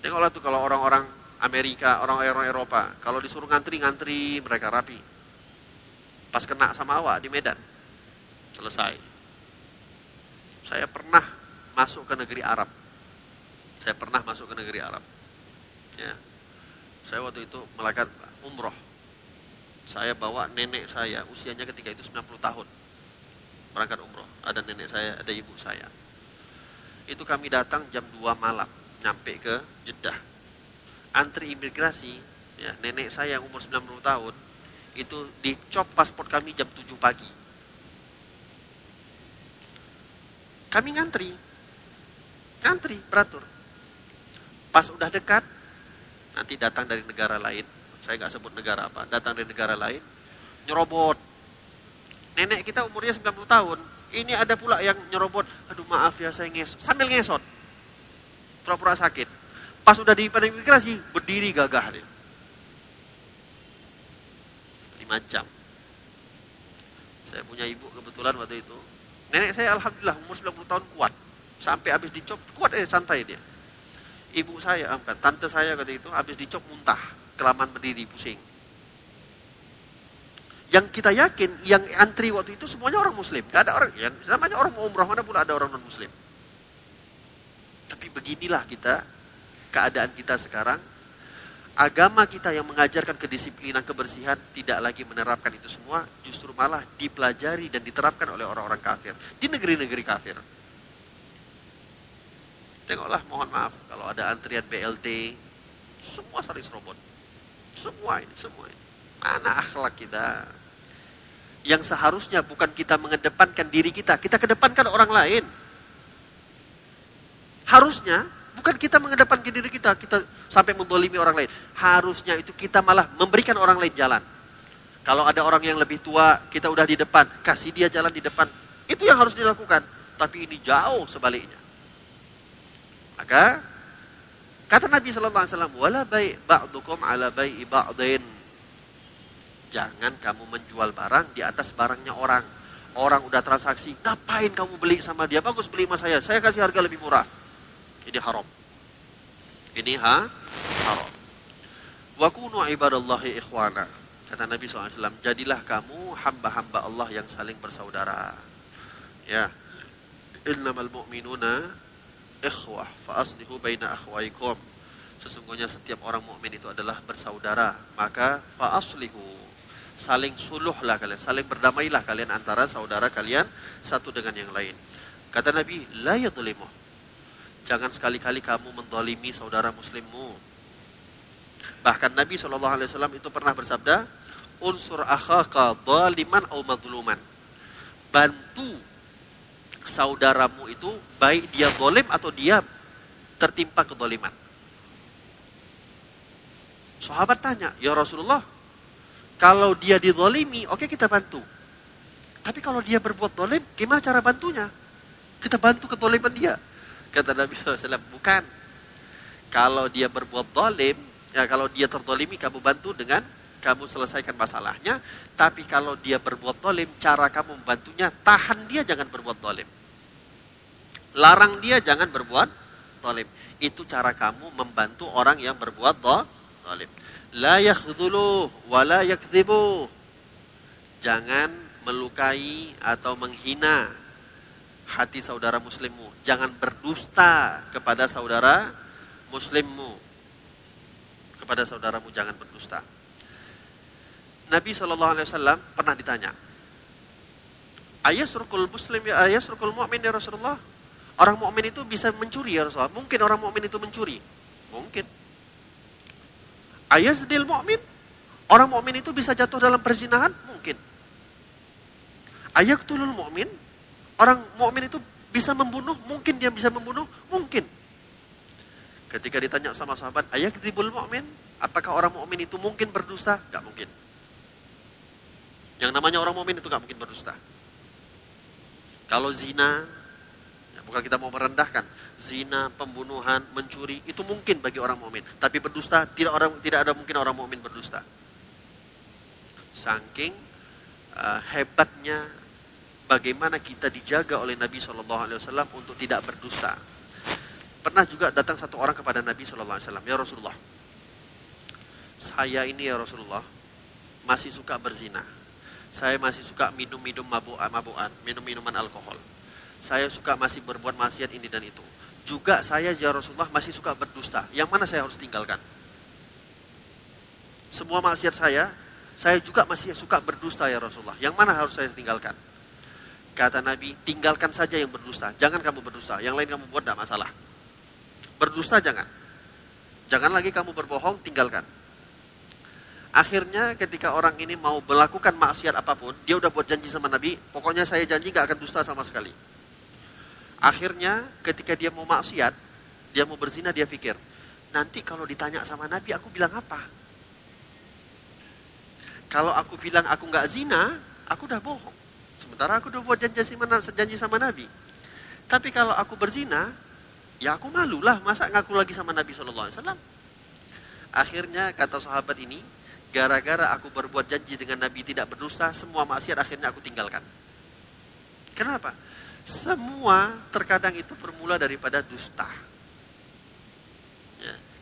Tengoklah tuh kalau orang-orang Amerika, orang-orang Eropa, kalau disuruh ngantri-ngantri, mereka rapi. Pas kena sama awak di Medan, selesai. Saya pernah masuk ke negeri Arab saya pernah masuk ke negeri Arab. Ya. Saya waktu itu melakukan umroh. Saya bawa nenek saya, usianya ketika itu 90 tahun. Berangkat umroh. Ada nenek saya, ada ibu saya. Itu kami datang jam 2 malam, nyampe ke Jeddah. Antri imigrasi, ya, nenek saya yang umur 90 tahun, itu dicop paspor kami jam 7 pagi. Kami ngantri, ngantri beratur Pas udah dekat, nanti datang dari negara lain. Saya nggak sebut negara apa, datang dari negara lain, nyerobot. Nenek kita umurnya 90 tahun, ini ada pula yang nyerobot, aduh maaf ya saya ngesot, sambil ngesot. Pura-pura sakit. Pas udah di imigrasi, berdiri gagah dia. Lima jam. Saya punya ibu kebetulan waktu itu. Nenek saya alhamdulillah umur 90 tahun kuat. Sampai habis dicop, kuat eh santai dia ibu saya, tante saya ketika itu habis dicop muntah, kelamaan berdiri, pusing. Yang kita yakin, yang antri waktu itu semuanya orang muslim. Gak ada orang, yang namanya orang mau umrah, mana pula ada orang non muslim. Tapi beginilah kita, keadaan kita sekarang. agama kita yang mengajarkan kedisiplinan kebersihan tidak lagi menerapkan itu semua, justru malah dipelajari dan diterapkan oleh orang-orang kafir di negeri-negeri kafir. Tengoklah, mohon maaf kalau ada antrian BLT, semua saling serobot. Semua ini, semua ini. Mana akhlak kita? Yang seharusnya bukan kita mengedepankan diri kita, kita kedepankan orang lain. Harusnya bukan kita mengedepankan diri kita, kita sampai mendolimi orang lain. Harusnya itu kita malah memberikan orang lain jalan. Kalau ada orang yang lebih tua, kita udah di depan, kasih dia jalan di depan. Itu yang harus dilakukan. Tapi ini jauh sebaliknya. Maka kata Nabi Shallallahu Alaihi Wasallam, wala baik ba'dukum ala baik ba'din. Jangan kamu menjual barang di atas barangnya orang. Orang udah transaksi, ngapain kamu beli sama dia? Bagus beli sama saya, saya kasih harga lebih murah. Ini haram. Ini ha? haram. Wa kunu ibadallahi ikhwana. Kata Nabi SAW, jadilah kamu hamba-hamba Allah yang saling bersaudara. Ya. Innamal mu'minuna ikhwah fa aslihu baina akhwaikum. Sesungguhnya setiap orang mukmin itu adalah bersaudara. Maka fa aslihu saling suluhlah kalian, saling berdamailah kalian antara saudara kalian satu dengan yang lain. Kata Nabi, la yadlimu Jangan sekali-kali kamu mendolimi saudara muslimmu. Bahkan Nabi SAW itu pernah bersabda, unsur akhaka daliman au madluman. Bantu saudaramu itu baik dia dolim atau dia tertimpa kedoliman. Sahabat tanya, ya Rasulullah, kalau dia didolimi, oke okay, kita bantu. Tapi kalau dia berbuat dolim, gimana cara bantunya? Kita bantu kedoliman dia. Kata Nabi SAW, bukan. Kalau dia berbuat dolim, ya kalau dia terdolimi, kamu bantu dengan kamu selesaikan masalahnya. Tapi kalau dia berbuat dolim, cara kamu membantunya, tahan dia jangan berbuat dolim. Larang dia jangan berbuat dolim. Itu cara kamu membantu orang yang berbuat dolim. La yakhdulu wa la. Jangan melukai atau menghina hati saudara muslimmu. Jangan berdusta kepada saudara muslimmu. Kepada saudaramu jangan berdusta. Nabi SAW pernah ditanya, surkul muslim ya surkul mu'min ya Rasulullah? Orang mukmin itu bisa mencuri ya Rasulullah? Mungkin orang mukmin itu mencuri? Mungkin. Ayazdil mu'min? Orang mukmin itu bisa jatuh dalam perzinahan? Mungkin. Ayaktulul mu'min? Orang mukmin itu bisa membunuh, mungkin dia bisa membunuh, mungkin. Ketika ditanya sama sahabat, ayat tribul mukmin, apakah orang mukmin itu mungkin berdusta? Gak mungkin. Yang namanya orang mukmin itu gak mungkin berdusta. Kalau zina, ya bukan kita mau merendahkan, zina, pembunuhan, mencuri itu mungkin bagi orang mukmin. Tapi berdusta tidak orang tidak ada mungkin orang mukmin berdusta. Saking uh, hebatnya bagaimana kita dijaga oleh Nabi Shallallahu Alaihi Wasallam untuk tidak berdusta. Pernah juga datang satu orang kepada Nabi Shallallahu Alaihi Wasallam, ya Rasulullah, saya ini ya Rasulullah masih suka berzina. Saya masih suka minum-minum mabuk-mabukan, minum minuman alkohol. Saya suka masih berbuat maksiat ini dan itu. Juga saya ya Rasulullah masih suka berdusta. Yang mana saya harus tinggalkan? Semua maksiat saya, saya juga masih suka berdusta ya Rasulullah. Yang mana harus saya tinggalkan? Kata Nabi, tinggalkan saja yang berdusta. Jangan kamu berdusta. Yang lain kamu buat tidak masalah. Berdusta jangan. Jangan lagi kamu berbohong, tinggalkan. Akhirnya ketika orang ini mau melakukan maksiat apa pun, dia udah buat janji sama Nabi, pokoknya saya janji gak akan dusta sama sekali. Akhirnya ketika dia mau maksiat, dia mau berzina, dia pikir, nanti kalau ditanya sama Nabi, aku bilang apa? Kalau aku bilang aku gak zina, aku udah bohong. Sementara aku udah buat janji sama, janji sama Nabi. Tapi kalau aku berzina, ya aku malulah. Masa ngaku lagi sama Nabi SAW? Akhirnya kata sahabat ini, gara-gara aku berbuat janji dengan Nabi tidak berdosa, semua maksiat akhirnya aku tinggalkan. Kenapa? Semua terkadang itu bermula daripada dusta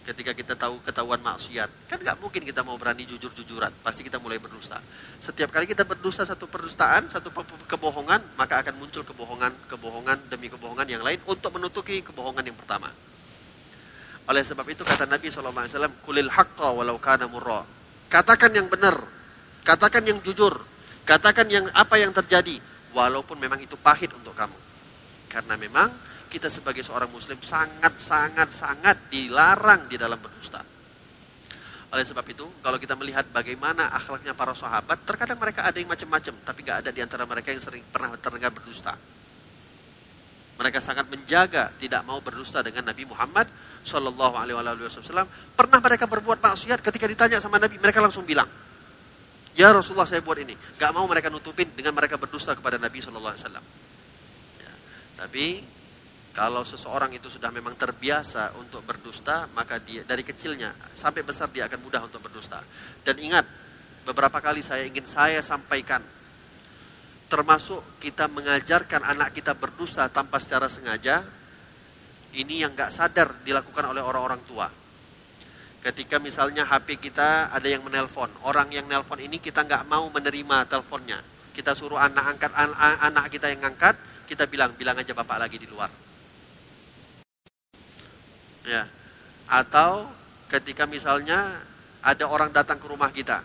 ketika kita tahu ketahuan maksiat. Kan nggak mungkin kita mau berani jujur-jujuran. Pasti kita mulai berdusta. Setiap kali kita berdusta satu perdustaan, satu kebohongan, maka akan muncul kebohongan, kebohongan demi kebohongan yang lain untuk menutupi kebohongan yang pertama. Oleh sebab itu kata Nabi SAW, Kulil haqqa walau kana murra. Katakan yang benar, katakan yang jujur, katakan yang apa yang terjadi, walaupun memang itu pahit untuk kamu. Karena memang kita sebagai seorang muslim sangat sangat sangat dilarang di dalam berdusta. Oleh sebab itu, kalau kita melihat bagaimana akhlaknya para sahabat, terkadang mereka ada yang macam-macam, tapi gak ada di antara mereka yang sering pernah terdengar berdusta. Mereka sangat menjaga tidak mau berdusta dengan Nabi Muhammad Shallallahu Alaihi Wasallam. Pernah mereka berbuat maksiat ketika ditanya sama Nabi, mereka langsung bilang, Ya Rasulullah saya buat ini. Gak mau mereka nutupin dengan mereka berdusta kepada Nabi Shallallahu Alaihi Wasallam. Ya, tapi kalau seseorang itu sudah memang terbiasa untuk berdusta, maka dia dari kecilnya sampai besar dia akan mudah untuk berdusta. Dan ingat, beberapa kali saya ingin saya sampaikan, termasuk kita mengajarkan anak kita berdusta tanpa secara sengaja, ini yang nggak sadar dilakukan oleh orang-orang tua. Ketika misalnya HP kita ada yang menelpon, orang yang nelpon ini kita nggak mau menerima teleponnya. Kita suruh anak angkat anak kita yang ngangkat, kita bilang bilang aja bapak lagi di luar ya atau ketika misalnya ada orang datang ke rumah kita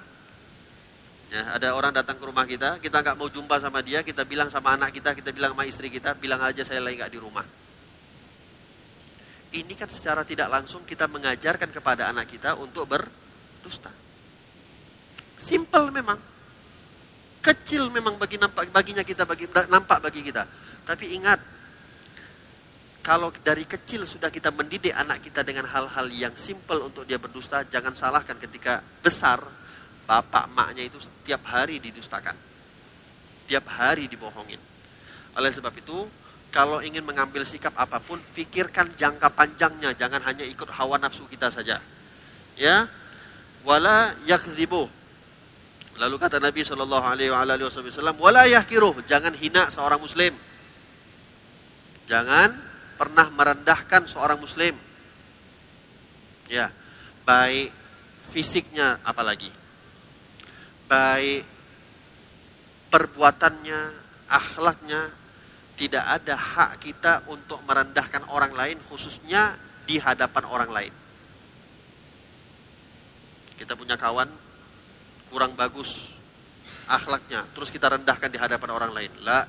ya ada orang datang ke rumah kita kita nggak mau jumpa sama dia kita bilang sama anak kita kita bilang sama istri kita bilang aja saya lagi nggak di rumah ini kan secara tidak langsung kita mengajarkan kepada anak kita untuk berdusta simple memang kecil memang bagi nampak baginya kita bagi nampak bagi kita tapi ingat kalau dari kecil sudah kita mendidik anak kita dengan hal-hal yang simple untuk dia berdusta, jangan salahkan ketika besar, bapak maknya itu setiap hari didustakan. Tiap hari dibohongin. Oleh sebab itu, kalau ingin mengambil sikap apa pun, pikirkan jangka panjangnya, jangan hanya ikut hawa nafsu kita saja. Ya, wala yakzibu. Lalu kata Nabi Shallallahu Alaihi Wasallam, wala yahkiruh, jangan hina seorang muslim. Jangan pernah merendahkan seorang muslim. Ya, baik fisiknya apalagi. Baik perbuatannya, akhlaknya, tidak ada hak kita untuk merendahkan orang lain khususnya di hadapan orang lain. Kita punya kawan kurang bagus akhlaknya, terus kita rendahkan di hadapan orang lain. La,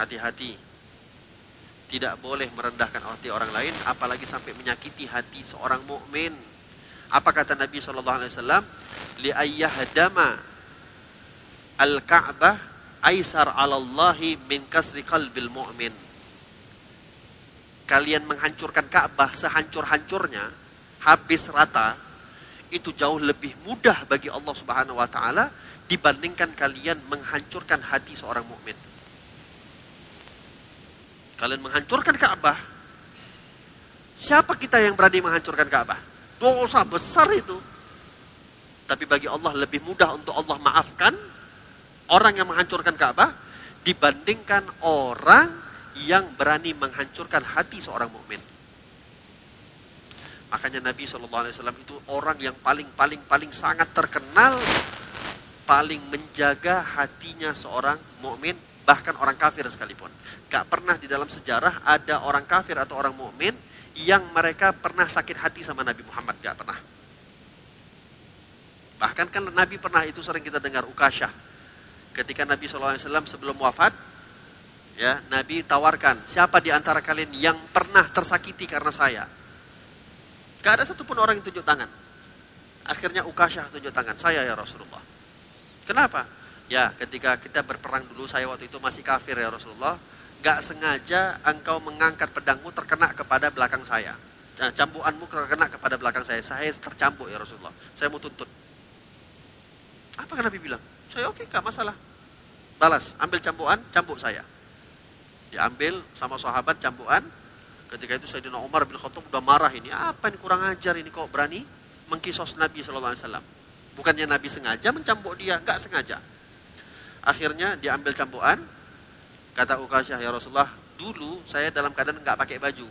hati-hati tidak boleh merendahkan hati orang lain apalagi sampai menyakiti hati seorang mukmin. Apa kata Nabi sallallahu alaihi wasallam? Li ayyahdama al-Ka'bah aisar 'ala Allah min kasri qalbil mu'min. Kalian menghancurkan Ka'bah sehancur-hancurnya, habis rata, itu jauh lebih mudah bagi Allah Subhanahu wa taala dibandingkan kalian menghancurkan hati seorang mukmin. Kalian menghancurkan Ka'bah. Siapa kita yang berani menghancurkan Ka'bah? Dosa besar itu. Tapi bagi Allah lebih mudah untuk Allah maafkan orang yang menghancurkan Ka'bah dibandingkan orang yang berani menghancurkan hati seorang mukmin. Makanya Nabi SAW itu orang yang paling paling paling sangat terkenal, paling menjaga hatinya seorang mukmin bahkan orang kafir sekalipun. Gak pernah di dalam sejarah ada orang kafir atau orang mukmin yang mereka pernah sakit hati sama Nabi Muhammad. Gak pernah. Bahkan kan Nabi pernah itu sering kita dengar Ukasyah. Ketika Nabi SAW sebelum wafat, ya Nabi tawarkan, siapa di antara kalian yang pernah tersakiti karena saya? Gak ada satupun orang yang tunjuk tangan. Akhirnya Ukasyah tunjuk tangan, saya ya Rasulullah. Kenapa? Ya, ketika kita berperang dulu, saya waktu itu masih kafir ya Rasulullah. Gak sengaja engkau mengangkat pedangmu terkena kepada belakang saya. Nah, cambukanmu terkena kepada belakang saya. Saya tercambuk ya Rasulullah. Saya mau tuntut. Apa kan Nabi bilang? Saya oke, okay, gak masalah. Balas, ambil cambukan, cambuk saya. Diambil sama sahabat cambukan. Ketika itu Sayyidina Umar bin Khattab udah marah ini. Apa ini kurang ajar ini kok berani mengkisos Nabi Wasallam. Bukannya Nabi sengaja mencambuk dia, nggak sengaja. Akhirnya diambil campuran. Kata Ukasyah ya Rasulullah, dulu saya dalam keadaan nggak pakai baju.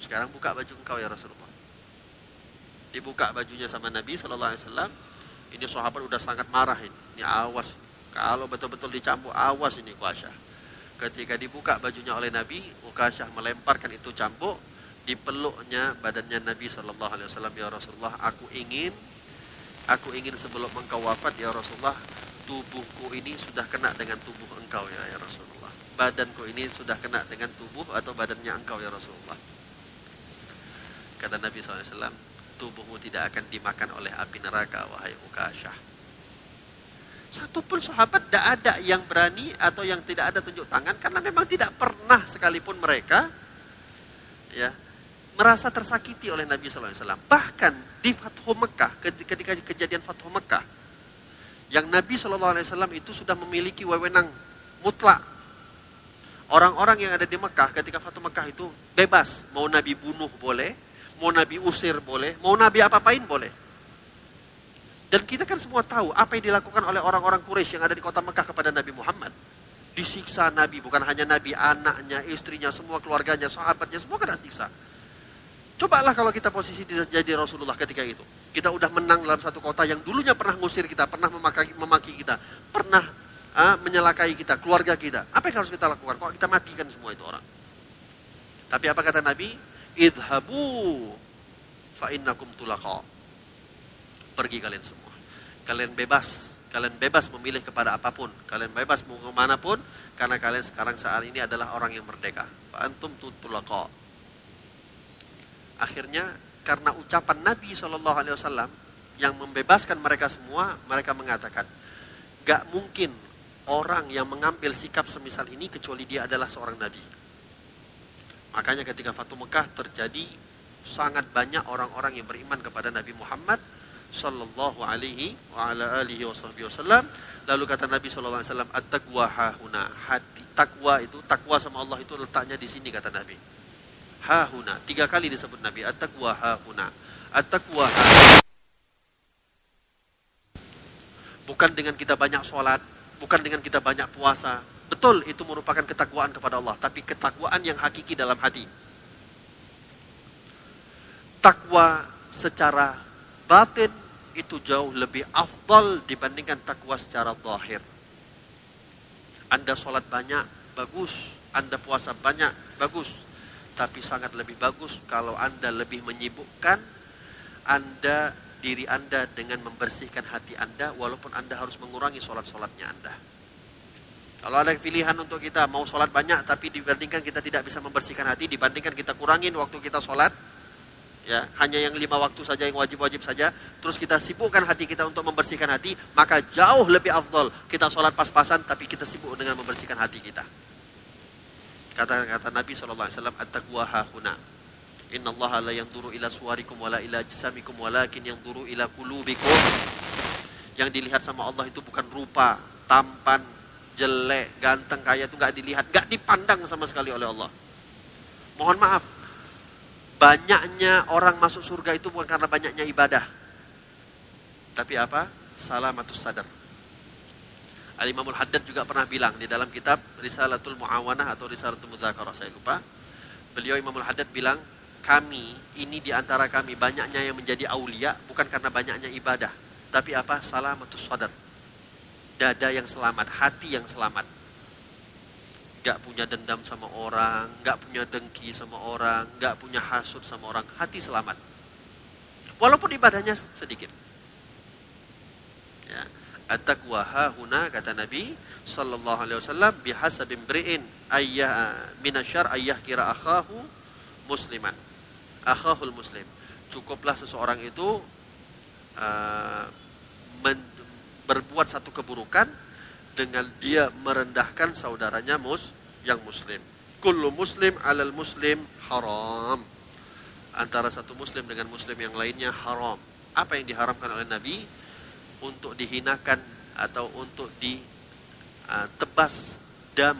Sekarang buka baju engkau ya Rasulullah. Dibuka bajunya sama Nabi Shallallahu Alaihi Wasallam. Ini sahabat udah sangat marah ini. Ini awas. Kalau betul-betul dicampur, awas ini Ukasyah. Ketika dibuka bajunya oleh Nabi, Ukasyah melemparkan itu cambuk. dipeluknya badannya Nabi Shallallahu Alaihi Wasallam ya Rasulullah aku ingin aku ingin sebelum engkau wafat ya Rasulullah tubuhku ini sudah kena dengan tubuh engkau ya, ya Rasulullah badanku ini sudah kena dengan tubuh atau badannya engkau ya Rasulullah kata Nabi SAW tubuhmu tidak akan dimakan oleh api neraka wahai Ukasyah satu pun sahabat tidak ada yang berani atau yang tidak ada tunjuk tangan karena memang tidak pernah sekalipun mereka ya merasa tersakiti oleh Nabi SAW. Bahkan di Fathu Mekah, ketika kejadian Fathu Mekah, yang Nabi SAW itu sudah memiliki wewenang mutlak. Orang-orang yang ada di Mekah ketika Fathu Mekah itu bebas. Mau Nabi bunuh boleh, mau Nabi usir boleh, mau Nabi apa-apain boleh. Dan kita kan semua tahu apa yang dilakukan oleh orang-orang Quraisy yang ada di kota Mekah kepada Nabi Muhammad. Disiksa Nabi, bukan hanya Nabi, anaknya, istrinya, semua keluarganya, sahabatnya, semua kena siksa. Cobalah kalau kita posisi jadi Rasulullah ketika itu. Kita udah menang dalam satu kota yang dulunya pernah ngusir kita, pernah memaki, memaki kita, pernah uh, menyelakai kita, keluarga kita. Apa yang harus kita lakukan? Kok kita matikan semua itu orang? Tapi apa kata Nabi? Idhabu fa innakum tulaqa. Pergi kalian semua. Kalian bebas. Kalian bebas memilih kepada apa pun. Kalian bebas mau pun Karena kalian sekarang saat ini adalah orang yang merdeka. Fa antum tulaqa akhirnya karena ucapan Nabi Shallallahu Alaihi Wasallam yang membebaskan mereka semua, mereka mengatakan, gak mungkin orang yang mengambil sikap semisal ini kecuali dia adalah seorang Nabi. Makanya ketika Fatu Mekah terjadi sangat banyak orang-orang yang beriman kepada Nabi Muhammad Sallallahu Alaihi wa ala alihi Wasallam. Lalu kata Nabi Sallallahu Alaihi Wasallam, at-taqwa hahuna. Hati takwa itu takwa sama Allah itu letaknya di sini kata Nabi hahuna. Tiga kali disebut Nabi. At-taqwa hahuna. At-taqwa. Bukan dengan kita banyak sholat. Bukan dengan kita banyak puasa. Betul itu merupakan ketakwaan kepada Allah. Tapi ketakwaan yang hakiki dalam hati. Takwa secara batin itu jauh lebih afdal dibandingkan takwa secara zahir. Anda sholat banyak, bagus. Anda puasa banyak, bagus tapi sangat lebih bagus kalau Anda lebih menyibukkan Anda diri Anda dengan membersihkan hati Anda walaupun Anda harus mengurangi sholat-sholatnya Anda. Kalau ada pilihan untuk kita mau sholat banyak tapi dibandingkan kita tidak bisa membersihkan hati dibandingkan kita kurangin waktu kita sholat ya hanya yang lima waktu saja yang wajib-wajib saja terus kita sibukkan hati kita untuk membersihkan hati maka jauh lebih afdol kita sholat pas-pasan tapi kita sibuk dengan membersihkan hati kita Kata kata Nabi SAW, At-taqwa hahuna. Inna Allah la yanzuru ila suwarikum wala ila jisamikum walakin yanzuru ila kulubikum. Yang dilihat sama Allah itu bukan rupa, tampan, jelek, ganteng, kaya itu nggak dilihat, nggak dipandang sama sekali oleh Allah. Mohon maaf, banyaknya orang masuk surga itu bukan karena banyaknya ibadah. Tapi apa? Salamatus sadar Al-Imamul Haddad juga pernah bilang di dalam kitab Risalatul Muawanah atau Risalatul Mudzakarah saya lupa. Beliau Imamul Haddad bilang, kami ini di antara kami banyaknya yang menjadi aulia bukan karena banyaknya ibadah, tapi apa? Salamatus sadar. Dada yang selamat, hati yang selamat. Gak punya dendam sama orang, gak punya dengki sama orang, gak punya hasut sama orang, hati selamat. Walaupun ibadahnya sedikit. Ya At-taqwa hahuna kata Nabi sallallahu alaihi wasallam bihasabim bri'in ayyah minasyar ayyah kira akhahu musliman. Akhahul muslim. Cukuplah seseorang itu uh, men, berbuat satu keburukan dengan dia merendahkan saudaranya mus yang muslim. Kullu muslim alal muslim haram. Antara satu muslim dengan muslim yang lainnya haram. Apa yang diharamkan oleh Nabi? untuk dihinakan atau untuk ditebas uh, dam